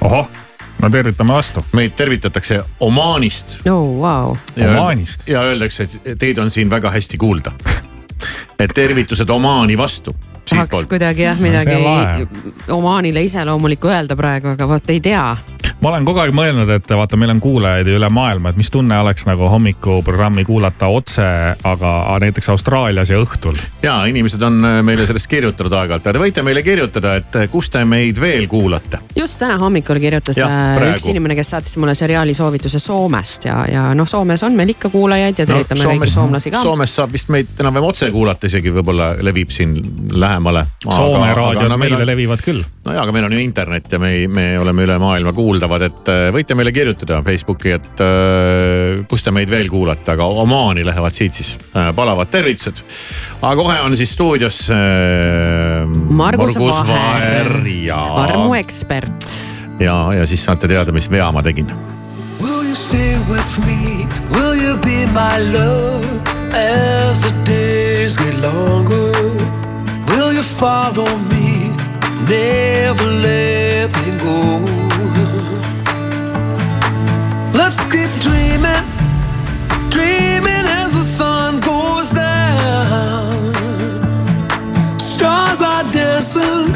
ohoh, no tervitame vastu. meid tervitatakse Omaanist oh, ja, Omaanist? ja öeldakse, et teid on siin väga hästi kuulda. et tervitused Omaani vastu. Tahaks kuidagi jah midagi omaanile iseloomulikku öelda praegu, aga vot ei tea. Ma olen kogu aeg mõelnud, et vaata, meil on kuulajaid üle maailma, et mis tunne oleks nagu hommikuprogrammi kuulata otse, aga näiteks Austraalias ja õhtul. ja inimesed on äh, meile sellest kirjutanud aeg-ajalt ja te võite meile kirjutada, et äh, kus te meid veel kuulate. just täna hommikul kirjutas Jah, äh, praegu. üks inimene, kes saatis mulle seriaali soovituse Soomest ja, ja noh, Soomes on meil ikka kuulajaid ja tervitame no, kõiki soomlasi ka. Soomes saab vist meid enam-vähem otse kuulata, isegi võib-olla levib siin lähemale. Soome raadiod meile levivad küll. no jaa, aga meil on ju internet ja me me oleme üle maailma kuuldavad, et äh, võite meile kirjutada Facebooki, et äh, kus te meid veel kuulate, aga Omaani lähevad siit siis äh, palavad tervitused. aga kohe on siis stuudios äh, Margus Vaher, ja, armuekspert. ja, ja siis saate teada, mis vea ma tegin Will you stay with me? Will you be my love as the days get longer? Will you follow me? Never let me go. Let's keep dreaming, dreaming as the sun goes down. Stars are dancing,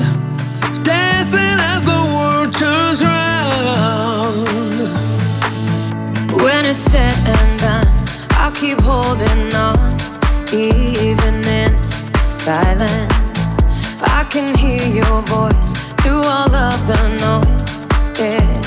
dancing as the world turns round. When it's said and done, I'll keep holding on, even in silence. I can hear your voice through all of the noise. Yeah.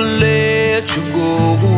Let you go.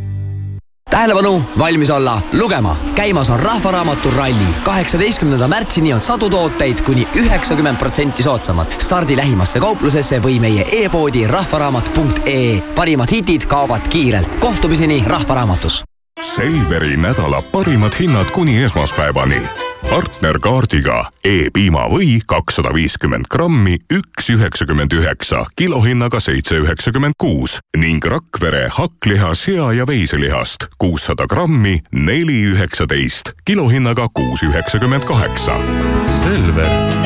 tähelepanu, valmis olla, lugema. käimas on Rahvaraamatu ralli. kaheksateistkümnenda märtsini on sadu tooteid kuni üheksakümmend protsenti soodsamad. stardi lähimasse kauplusesse või meie e-poodi rahvaraamat.ee. parimad hitid kaovad kiirelt. kohtumiseni Rahvaraamatus. Selveri nädala parimad hinnad kuni esmaspäevani. Partnerkaardiga E-piima või kakssada viiskümmend grammi, üks üheksakümmend üheksa, kilohinnaga seitse üheksakümmend kuus ning Rakvere hakkliha, sea ja veiselihast kuussada grammi, neli üheksateist, kilohinnaga kuus üheksakümmend kaheksa. Selver,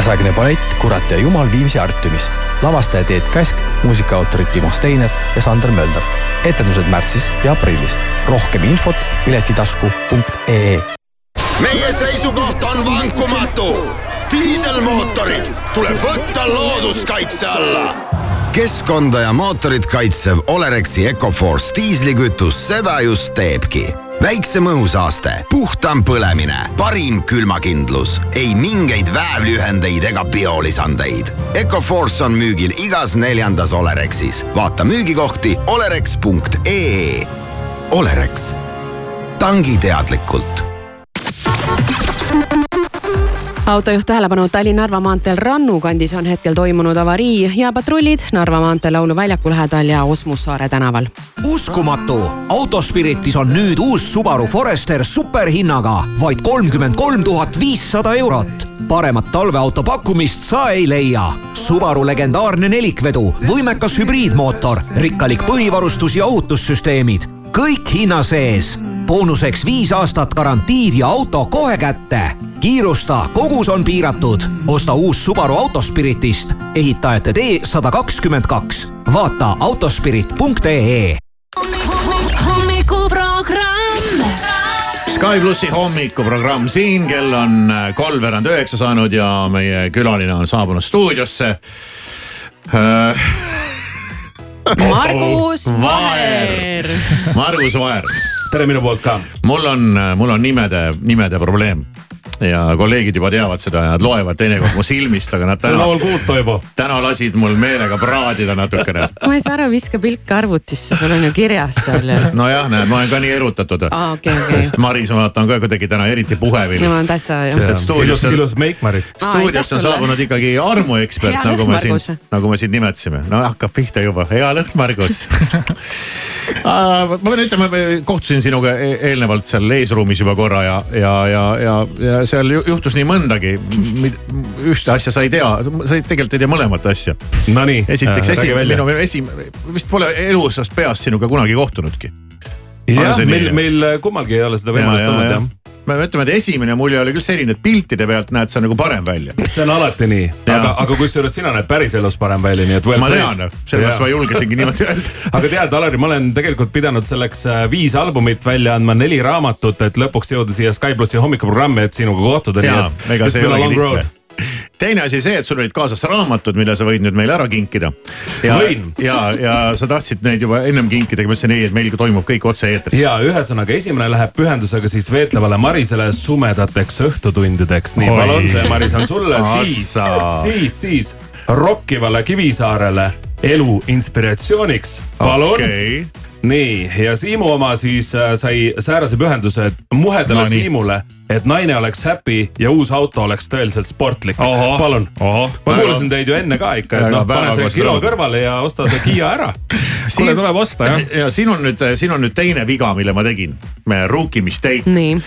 kaasaegne ballett Kurat ja Jumal Viimsi Artiumis. lavastaja Teet Käsk, muusikaautorid Timo Steiner ja Sander Mölder. etendused märtsis ja aprillis. rohkem infot piletitasku.ee. meie seisukoht on vankumatu. diiselmootorid tuleb võtta looduskaitse alla keskkonda ja mootorit kaitsev Olerexi Ecoforce diislikütus seda just teebki väiksem õhusaaste, puhtam põlemine, parim külmakindlus, ei mingeid väävliühendeid ega biolisandeid. Ecoforce on müügil igas neljandas Olerexis. vaata müügikohti olerex.ee. Olerex, tangi teadlikult autojuht tähelepanu, Tallinna-Narva maanteel Rannu kandis on hetkel toimunud avarii ja patrullid Narva maantee Lauluväljaku lähedal ja Osmussaare tänaval. uskumatu, Autospiritis on nüüd uus Subaru Forester superhinnaga vaid kolmkümmend kolm tuhat viissada eurot. paremat talveauto pakkumist sa ei leia. Subaru legendaarne nelikvedu, võimekas hübriidmootor, rikkalik põhivarustus ja ohutussüsteemid kõik hinna sees. Boonuseks viis aastat garantiid ja auto kohe kätte. kiirusta, kogus on piiratud. osta uus Subaru Autospiritist, ehitajate tee sada kakskümmend kaks. vaata autospirit.ee. hommikuprogramm. Sky plussi hommikuprogramm siin, kell on kolmveerand üheksa saanud ja meie külaline on saabunud stuudiosse äh, Margus Vaher. Margus Vaher. Tere minu poolt ka. mul on, mul on nimede, nimede probleem ja kolleegid juba teavad seda ja nad loevad teinekord mu silmist, aga nad on täna, laul kuud, Toivo. täna lasid mul meelega praadida natukene. ma ei saa aru, viska pilk arvutisse, sul on ju kirjas seal ju. nojah, näed, ma olen ka nii erutatud Aa, okei, okei. sest Maris, ma vaatan ka kuidagi täna eriti puhevil. no olen täitsa ju. sest et stuudiosse, ilus meik, Maris. stuudiosse on saabunud ikkagi armuekspert, nagu me siin nagu me siin nimetasime. no hakkab pihta juba, hea lõhn, Margus ma pean ütlema, kohtusin sinuga e- eelnevalt seal eesruumis juba korra ja, ja, ja, ja, ja seal ju- juhtus nii mõndagi. ühte asja sa ei tea, sa tegelikult ei tea mõlemat asja. Nonii, esiteks äh, esi, räägi välja. minu, minu esim-, vist pole elusast peast sinuga kunagi kohtunudki. jah, meil, meil kummalgi ei ole seda võimalust olnud jah. Me ütleme, et esimene mulje oli küll selline, et piltide pealt näed sa nagu parem välja. see on alati nii, aga, aga kusjuures sina näed päriselus parem välja, nii et well ma tean, sellepärast ma julgesingi niimoodi öelda. aga tead, Alari, ma olen tegelikult pidanud selleks äh, viis albumit välja andma, neli raamatut, et lõpuks jõuda siia Sky plussi hommikuprogrammi, et sinuga kohtuda. jaa, ega see ei olegi lihtne. Teine asi see, et sul olid kaasas raamatud, mille sa võid nüüd meile ära kinkida. ja ja, ja sa tahtsid neid juba ennem kinkida, ma ütlesin ei, et meil toimub kõik otse-eetris. ja ühesõnaga, esimene läheb pühendusega siis veetlevale Marisele sumedateks õhtutundideks. nii, palun, see Maris on sulle, siis siis, siis rokkivale Kivisaarele elu inspiratsiooniks, palun Okei. nii, ja Siimu oma siis äh, sai säärase pühenduse muhedale No nii. Siimule, et naine oleks happy ja uus auto oleks tõeliselt sportlik. palun, ma kuulasin teid ju enne ka ikka, et noh, pane selle kilo kõrvale ja osta see Kiia ära. kuule, tuleb osta jah. ja siin on nüüd, siin on nüüd teine viga, mille ma tegin. Rookie mistake. nii.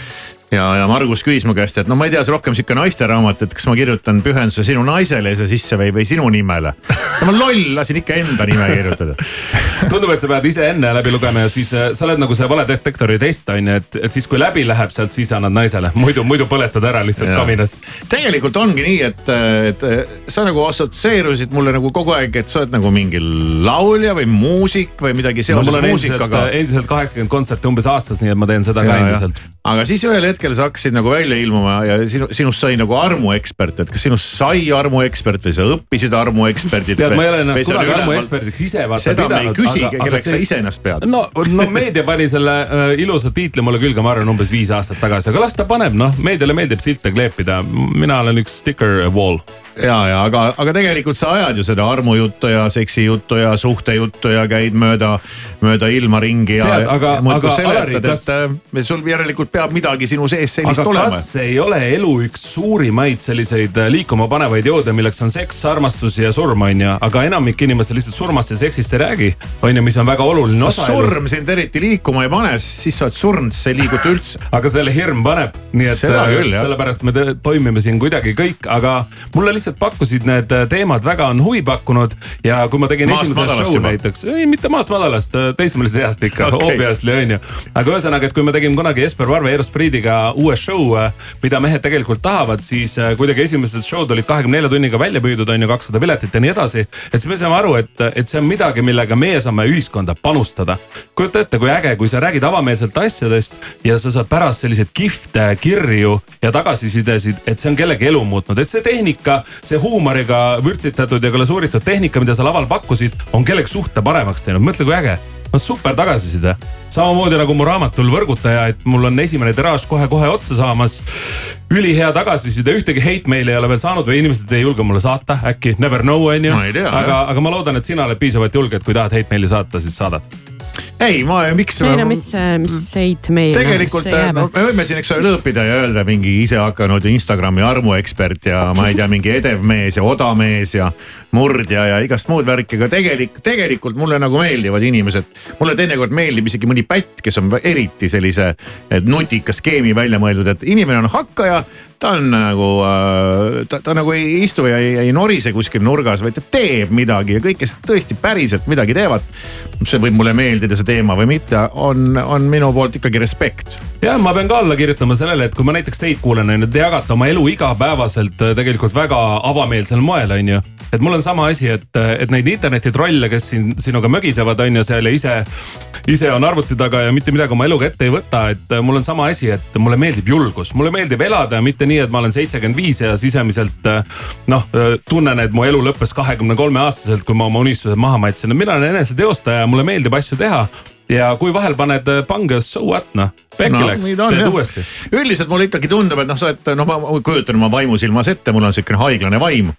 Ja, ja Margus küsis mu käest, et no ma ei tea, see rohkem sihuke naisteraamat, et kas ma kirjutan pühenduse sinu naisele siia sisse või, või sinu nimele. no ma loll, lasin ikka enda nime kirjutada. tundub, et sa pead ise enne läbi lugema ja siis äh, sa oled nagu see valedetektori test on ju, et, et siis kui läbi läheb sealt, siis annad naisele, muidu, muidu põletad ära lihtsalt Ja. kaminas. tegelikult ongi nii, et, et sa nagu assotsieerusid mulle nagu kogu aeg, et sa oled nagu mingi laulja või muusik või midagi no seoses endiselt, muusikaga. endiselt kaheksakümmend kontserti umbes aastas, nii et ma teen seda ka Ja, ja. endiselt. Aga siis ühel hetkel sa hakkasid nagu välja ilmuma ja sinu, sinust sai nagu armuekspert, et kas sinust sai armuekspert või sa õppisid armueksperdilt? tead, ma ei ole ennast kunagi armueksperdiks ise vaata seda me ei pidanud, küsigi, kelleks see- sa ise ennast pead. no, no meedia pani selle äh, ilusa tiitli mulle külge, ma arvan, umbes viis aastat tagasi, aga las ta paneb, noh, meediale meeldib silte kleepida. mina olen üks sticker wall. Ja, ja aga, aga tegelikult sa ajad ju seda armujuttu ja seksijuttu ja suhtejuttu ja käid mööda, mööda ilma ringi ja. Aga- aga Alari, kas- et äh, sul järelikult peab midagi sinu sees sellist aga olema. kas ei ole elu üks suurimaid selliseid äh, liikuma panevaid jõude, milleks on seks, armastus ja surm, on ju, aga enamik inimesi lihtsalt surmast ja seksist ei räägi, on ju, mis on väga oluline osa surm sind eriti liikuma ei pane, siis sa oled surnud, sa ei liiguta üldse. aga selle hirm paneb, nii et äh, sellepärast me toimime siin kuidagi kõik, aga mulle lihtsalt pakkusid need äh, teemad väga on huvi pakkunud ja kui ma tegin Maast esimese show juba. näiteks, ei mitte maast madalast, äh, teismelise east ikka okay. obviously on ju. aga ühesõnaga, et kui me tegime kunagi Jesper Varve ja Eero Spriidiga uue show, äh, mida mehed tegelikult tahavad, siis kuidagi esimesed show'd olid kahekümne nelja tunniga välja müüdud, on ju, kakssada piletit ja nii edasi. et siis me saame aru, et, et see on midagi, millega meie saame ühiskonda panustada. kujuta ette, kui äge, kui sa räägid avameelselt asjadest ja sa saad pärast selliseid kihvte kirju ja tagasisidesid, et see on kellegi elu muutnud, et see tehnika, see huumoriga vürtsitatud ja glasuuritud tehnika, mida sa laval pakkusid, on kellegi suhte paremaks teinud, mõtle kui äge. no super tagasiside, samamoodi nagu mu raamatul Võrgutaja, et mul on esimene tiraaž kohe-kohe otsa saamas. ülihea tagasiside, ühtegi hate meili ei ole veel saanud või inimesed ei julge mulle saata, äkki never know on ju. Aga aga ma loodan, et sina oled piisavalt julge, et kui tahad hate meili saata, siis saadad. Ei, ma, miks. ei no mis, mis heit meil. tegelikult äh, no, me võime siin, eks ole, lõõpida ja öelda mingi isehakanud Instagrami armuekspert ja ma ei tea, mingi edev mees ja odamees ja murdja ja igast muud värki, aga tegelik, tegelikult mulle nagu meeldivad inimesed. mulle teinekord meeldib isegi mõni pätt, kes on eriti sellise eh, nutika skeemi välja mõeldud, et inimene on hakkaja ta on nagu, ta, ta nagu ei istu ja ei, ei norise kuskil nurgas, vaid ta teeb midagi ja kõik, kes tõesti päriselt midagi teevad. see võib mulle meeldida, see teema või mitte, on, on minu poolt ikkagi respekt jah, ma pean ka alla kirjutama sellele, et kui ma näiteks teid kuulan, on ju, te jagate oma elu igapäevaselt äh, tegelikult väga avameelsel moel, on ju. Et mul on sama asi, et, et neid internetitrolle, kes siin sinuga mögisevad, on ju seal ja ise, ise on arvuti taga ja mitte midagi oma eluga ette ei võta, et mul on sama asi, et mulle meeldib julgus, mulle meeldib elada mitte nii, et ma olen seitsekümmend viis ja sisemiselt noh, tunnen, et mu elu lõppes kahekümne kolme aastaselt, kui ma oma unistused maha matsin, mina olen eneseteostaja, mulle meeldib asju teha. Ja kui vahel paned pange so what noh, pekki no, läks, teed uuesti. üldiselt mulle ikkagi tundub, et noh, sa oled, noh, ma kujutan oma vaimusilmas ette, mul on siukene haiglane vaim.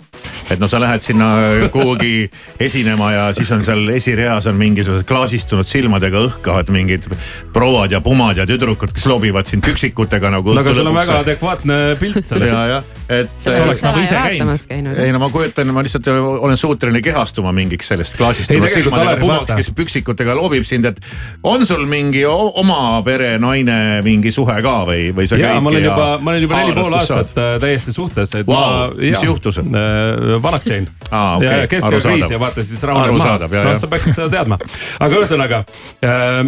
et noh, sa lähed sinna kuhugi esinema ja siis on seal esireas on mingisugused klaasistunud silmadega õhkavad mingid prouad ja pumad ja tüdrukud, kes lobivad sind püksikutega nagu. no aga sul on väga adekvaatne pilt ja, sellest. jah, et. Sa oleks nagu ise käinud. ei no ma kujutan, ma lihtsalt olen suuteline kehastuma mingiks sellest klaasistunud silmadega pumaks, kes püksikutega lobib sind, et on sul mingi oma pere naine mingi suhe ka või, või sa ja käidki ma olen juba, ma olen juba neli pool aastat äh, täiesti suhtes, et Vau, ma. mis juhtus? vanaks jäin. Aa, okei, ja keskel arusaadav. kriis ja vaata siis rahuneb maha. Noh, sa peaksid seda teadma. aga ühesõnaga,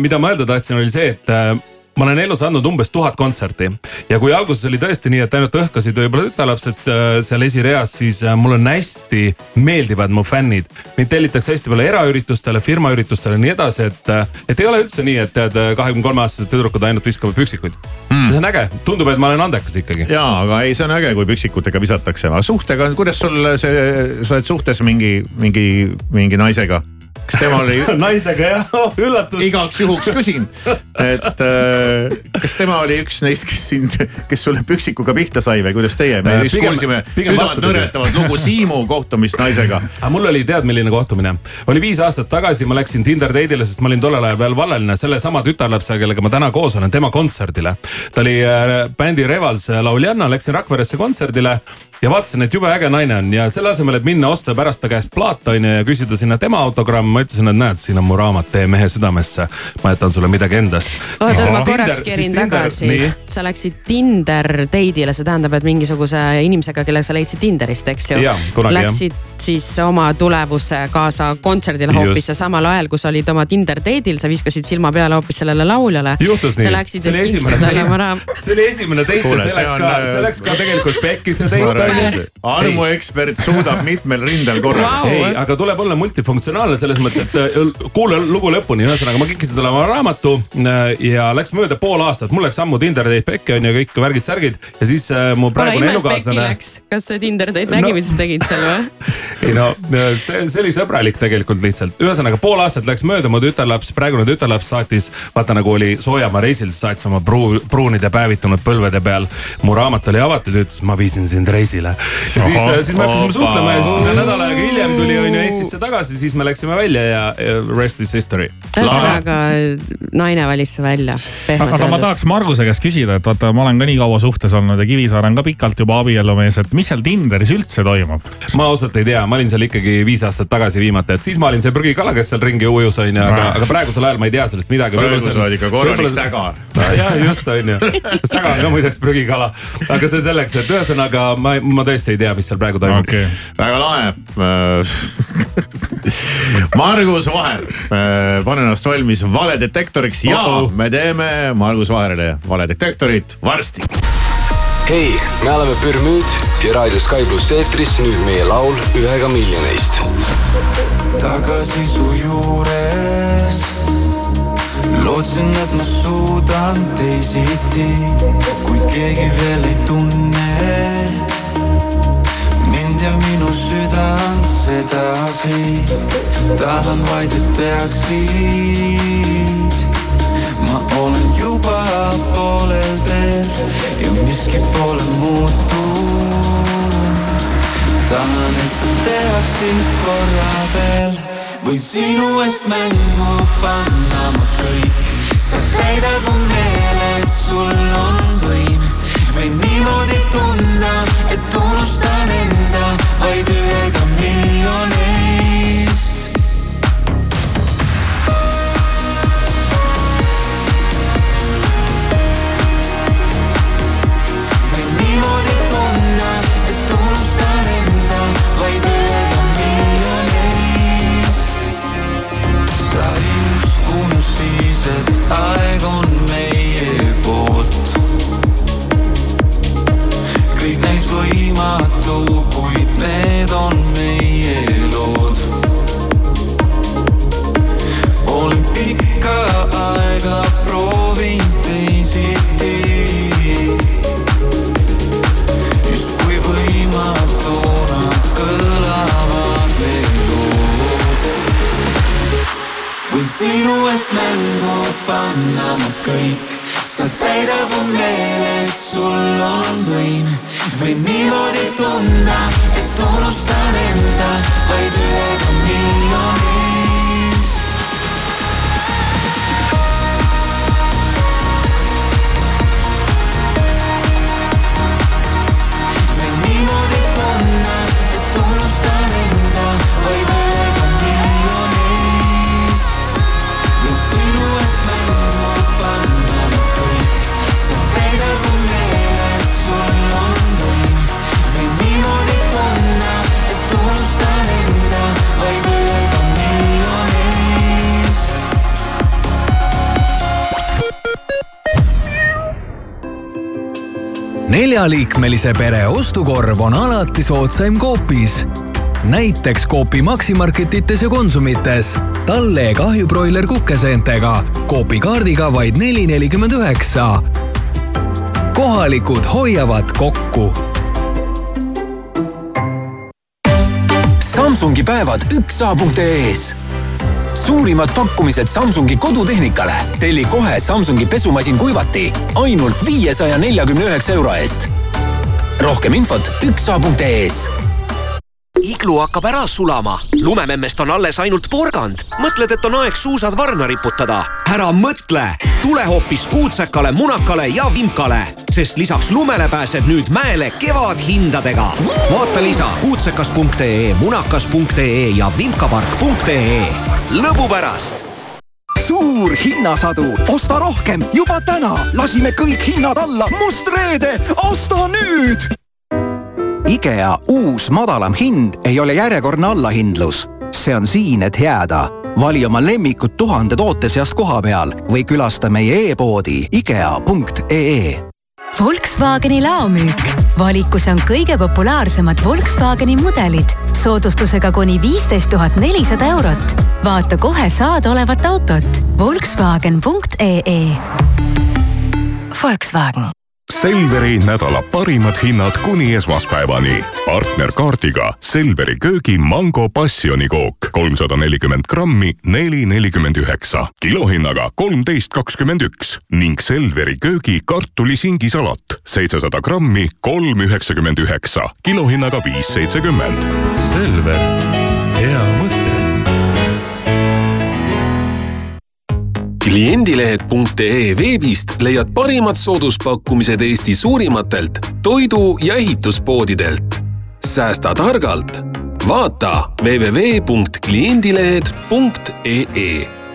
mida ma öelda tahtsin, oli see, et äh, ma olen elus andnud umbes tuhat kontserti ja kui alguses oli tõesti nii, et ainult õhkasid võib-olla tütarlapsed äh, seal esireas, siis äh, mulle on hästi meeldivad mu fännid. mind tellitakse hästi palju eraüritustele, firmaüritustele ja nii edasi, et, et ei ole üldse nii, et tead, kahekümne kolme aastased tüdrukud ainult viskavad püksikuid mm.. see on äge, tundub, et ma olen andekas ikkagi. ja, aga ei, see on äge, kui püksikutega visatakse, aga suhtega, kuidas sul see, sa oled suhtes mingi, mingi, mingi naisega? Kas tema oli naisega jah, üllatus. igaks juhuks küsin, et äh, kas tema oli üks neist, kes sind, kes sulle püksikuga pihta sai või kuidas teie, me Äh, just kuulsime pigem südant vastupidi. nõretavat lugu Siimu kohtumist naisega. aga mul oli tead, milline kohtumine, oli viis aastat tagasi, ma läksin Tinder date'ile, sest ma olin tollel ajal veel vallaline sellesama tütarlapsega, kellega ma täna koos olen, tema kontserdile. ta oli äh, bändi Revals lauljanna, läksin Rakveresse kontserdile ja vaatasin, et jube äge naine on ja selle asemel, et minna osta pärast ta käest plaat on ju ja küsida sinna tema autogramm, ma ütlesin, et näed, siin on mu raamat Tee mehe südamesse. ma jätan sulle midagi endast. oota, ma korraks kerin tagasi. sa läksid Tinder date'ile, see tähendab, et mingisuguse inimesega, kelle sa leidsid Tinderist, eks ju. Läksid jah. siis oma tulevuse kaasa kontserdile hoopis ja samal ajal, kui sa olid oma Tinder date'il, sa viskasid silma peale hoopis sellele lauljale. juhtus nii. see oli esimene, see oli esimene date ja see läks ka, see läks ka tegelikult pekki see date. Armuekspert suudab mitmel rindel korraga wow.. ei, aga tuleb olla multifunktsionaalne selles mõttes, et äh, kuula lugu lõpuni, ühesõnaga ma kikkisin talle oma raamatu äh, ja läks mööda pool aastat, mul läks ammu Tinder date pekki on ju kõik värgid-särgid ja siis mu praegune elukaaslane. kas see Tinder date nägi no., mida sa tegid seal või? ei no see, see oli sõbralik tegelikult lihtsalt, ühesõnaga pool aastat läks mööda, mu tütarlaps, praegune tütarlaps saatis, vaata nagu oli Soojamaa reisil, saatis oma pruu, pruunide päevitunud põlvede peal. mu raamat oli avatud ja ütles, ma viisin sind reisile. Ja siis, siis me hakkasime suhtlema ja siis, kui ta nädal aega hiljem tuli on ju Eestisse tagasi, siis me läksime välja ja, rest is history. ühesõnaga naine valis su välja. aga ma tahaks Marguse käest küsida, et vaata, ma olen ka nii kaua suhtes olnud ja Kivisaar on ka pikalt juba abielumees, et mis seal Tinderis üldse toimub? ma ausalt ei tea, ma olin seal ikkagi viis aastat tagasi viimati, et siis ma olin see prügikala, kes seal ringi ujus on ju, aga, aga praegusel ajal ma ei tea sellest midagi. praegu sa oled ikka korralik sägar. jah, just on ju, säga on ka muideks prügikala, aga see selleks, et ühesõnaga ma, ma tõesti ei tea, mis seal praegu toimub. Okay.. väga lahe. Margus Vaher, pane ennast valmis valedetektoriks ja uh -oh. me teeme Margus Vaherile valedetektorit varsti. Hei, me oleme Pürmüüd ja Raadio Sky pluss eetris nüüd meie laul ühega miljonist. tagasi su juures. Lootsin, et ma suudan teisiti, kuid keegi veel ei tunne ja minu südant sedasi. tahan vaid, et teaksid, ma olen juba poolel teel ja miski pole muutunud. tahan, et sa teaksid korra veel või sinu eest mängu panna ma kõik. sa täidad mu meele, et sul on võim või niimoodi tunda, et unustan enda vaid ühega miljonist. Neljaliikmelise pere ostukorv on alati soodsaim Coopis. näiteks Coopi Maximarketites ja Konsumites. talle kahjubroiler kukeseentega Coopi kaardiga vaid neli nelikümmend üheksa. kohalikud hoiavad kokku Samsungi päevad üksa.ee-s suurimad pakkumised Samsungi kodutehnikale. telli kohe Samsungi pesumasin kuivati ainult viiesaja neljakümne üheksa euro eest. Rohkem infot üksa.ee-s iglu hakkab ära sulama, lumememmest on alles ainult porgand. mõtled, et on aeg suusad varna riputada? ära mõtle, tule hoopis kuutsekale, munakale ja vimkale. sest lisaks lumele pääsed nüüd mäele kevadhindadega. vaata lisa kuutsekas.ee, munakas.ee ja vimkapark.ee. lõbu pärast suur hinnasadu, osta rohkem juba täna, lasime kõik hinnad alla, must reede, osta nüüd. IKEA uus madalam hind ei ole järjekordne allahindlus, see on siin, et jääda. vali oma lemmikud tuhande toote seast koha peal või külasta meie e-poodi ikea.ee Volkswageni laomüük. valikus on kõige populaarsemad Volkswageni mudelid soodustusega kuni viisteist tuhat nelisada eurot. vaata kohe saadaolevat autot. Volkswagen.ee Volkswagen Selveri nädala parimad hinnad kuni esmaspäevani. partnerkaardiga Selveri köögi mango passionikook kolmsada nelikümmend grammi, neli nelikümmend üheksa, kilohinnaga kolmteist kakskümmend üks ning Selveri köögi kartulisingisalat seitsesada grammi, kolm üheksakümmend üheksa, kilohinnaga viis seitsekümmend. Selver, hea mõte. kliendilehed.ee veebist leiad parimad sooduspakkumised Eesti suurimatelt toidu- ja ehituspoodidelt. säästa targalt. vaata www.kliendilehed.ee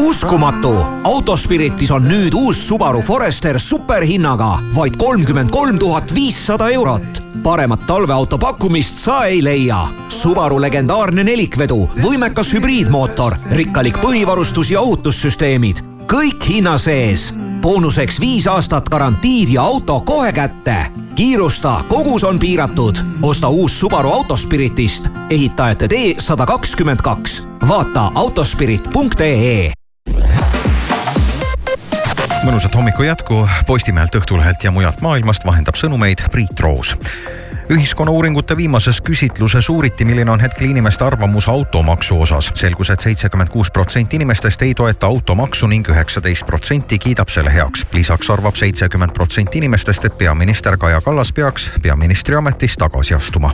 uskumatu, Autospiritis on nüüd uus Subaru Forester superhinnaga vaid kolmkümmend kolm tuhat viissada eurot. paremat talveauto pakkumist sa ei leia. Subaru legendaarne nelikvedu, võimekas hübriidmootor, rikkalik põhivarustus ja ohutussüsteemid, kõik hinna sees. boonuseks viis aastat garantiid ja auto kohe kätte. kiirusta, kogus on piiratud. osta uus Subaru Autospiritist, ehitajate tee sada kakskümmend kaks. vaata autospirit.ee mõnusat hommiku jätku Postimehelt, Õhtulehelt ja mujalt maailmast vahendab sõnumeid Priit Roos ühiskonnauuringute viimases küsitluses uuriti, milline on hetkel inimeste arvamus automaksu osas. selgus et, et seitsekümmend kuus protsenti inimestest ei toeta automaksu ning üheksateist protsenti kiidab selle heaks. lisaks arvab seitsekümmend protsenti inimestest, et peaminister Kaja Kallas peaks peaministri ametist tagasi astuma.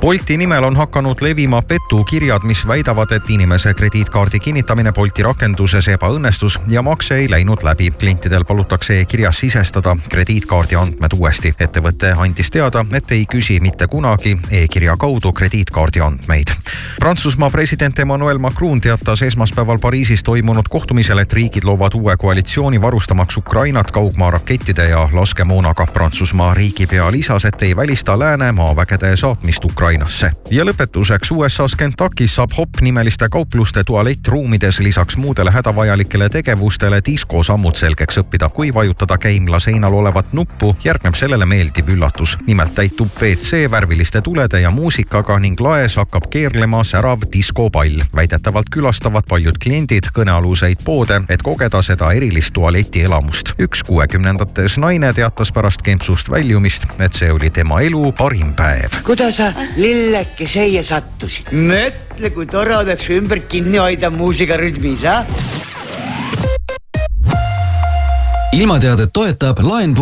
Bolti nimel on hakanud levima petukirjad, mis väidavad, et inimese krediitkaardi kinnitamine Bolti rakenduses ebaõnnestus ja makse ei läinud läbi. klientidel palutakse kirjas sisestada krediitkaardi andmed uuesti. ettevõte andis teada, et ei küsi küsi mitte kunagi e-kirja kaudu krediitkaardi andmeid. Prantsusmaa president Emmanuel Macron teatas esmaspäeval Pariisis toimunud kohtumisel, et riigid loovad uue koalitsiooni varustamaks Ukrainat kaugmaa rakettide ja laskemoonaga. Prantsusmaa riigipea lisas, et ei välista lääne maavägede saatmist Ukrainasse. ja lõpetuseks USA-s Kentuckis saab Hop nimeliste kaupluste tualettruumides lisaks muudele hädavajalikele tegevustele diskosammud selgeks õppida. kui vajutada käimla seinal olevat nuppu, järgneb sellele meeldiv üllatus. nimelt täitub WC WC värviliste tulede ja muusikaga ning laes hakkab keerlema särav diskopall. väidetavalt külastavad paljud kliendid kõnealuseid poode, et kogeda seda erilist tualetielamust. üks kuuekümnendates naine teatas pärast kempsust väljumist, et see oli tema elu parim päev. kuidas sa lilleke siia sattusid? mõtle, kui tore oleks ümber kinni hoida muusikarütmis, ah? ilmateadet toetab laen.ee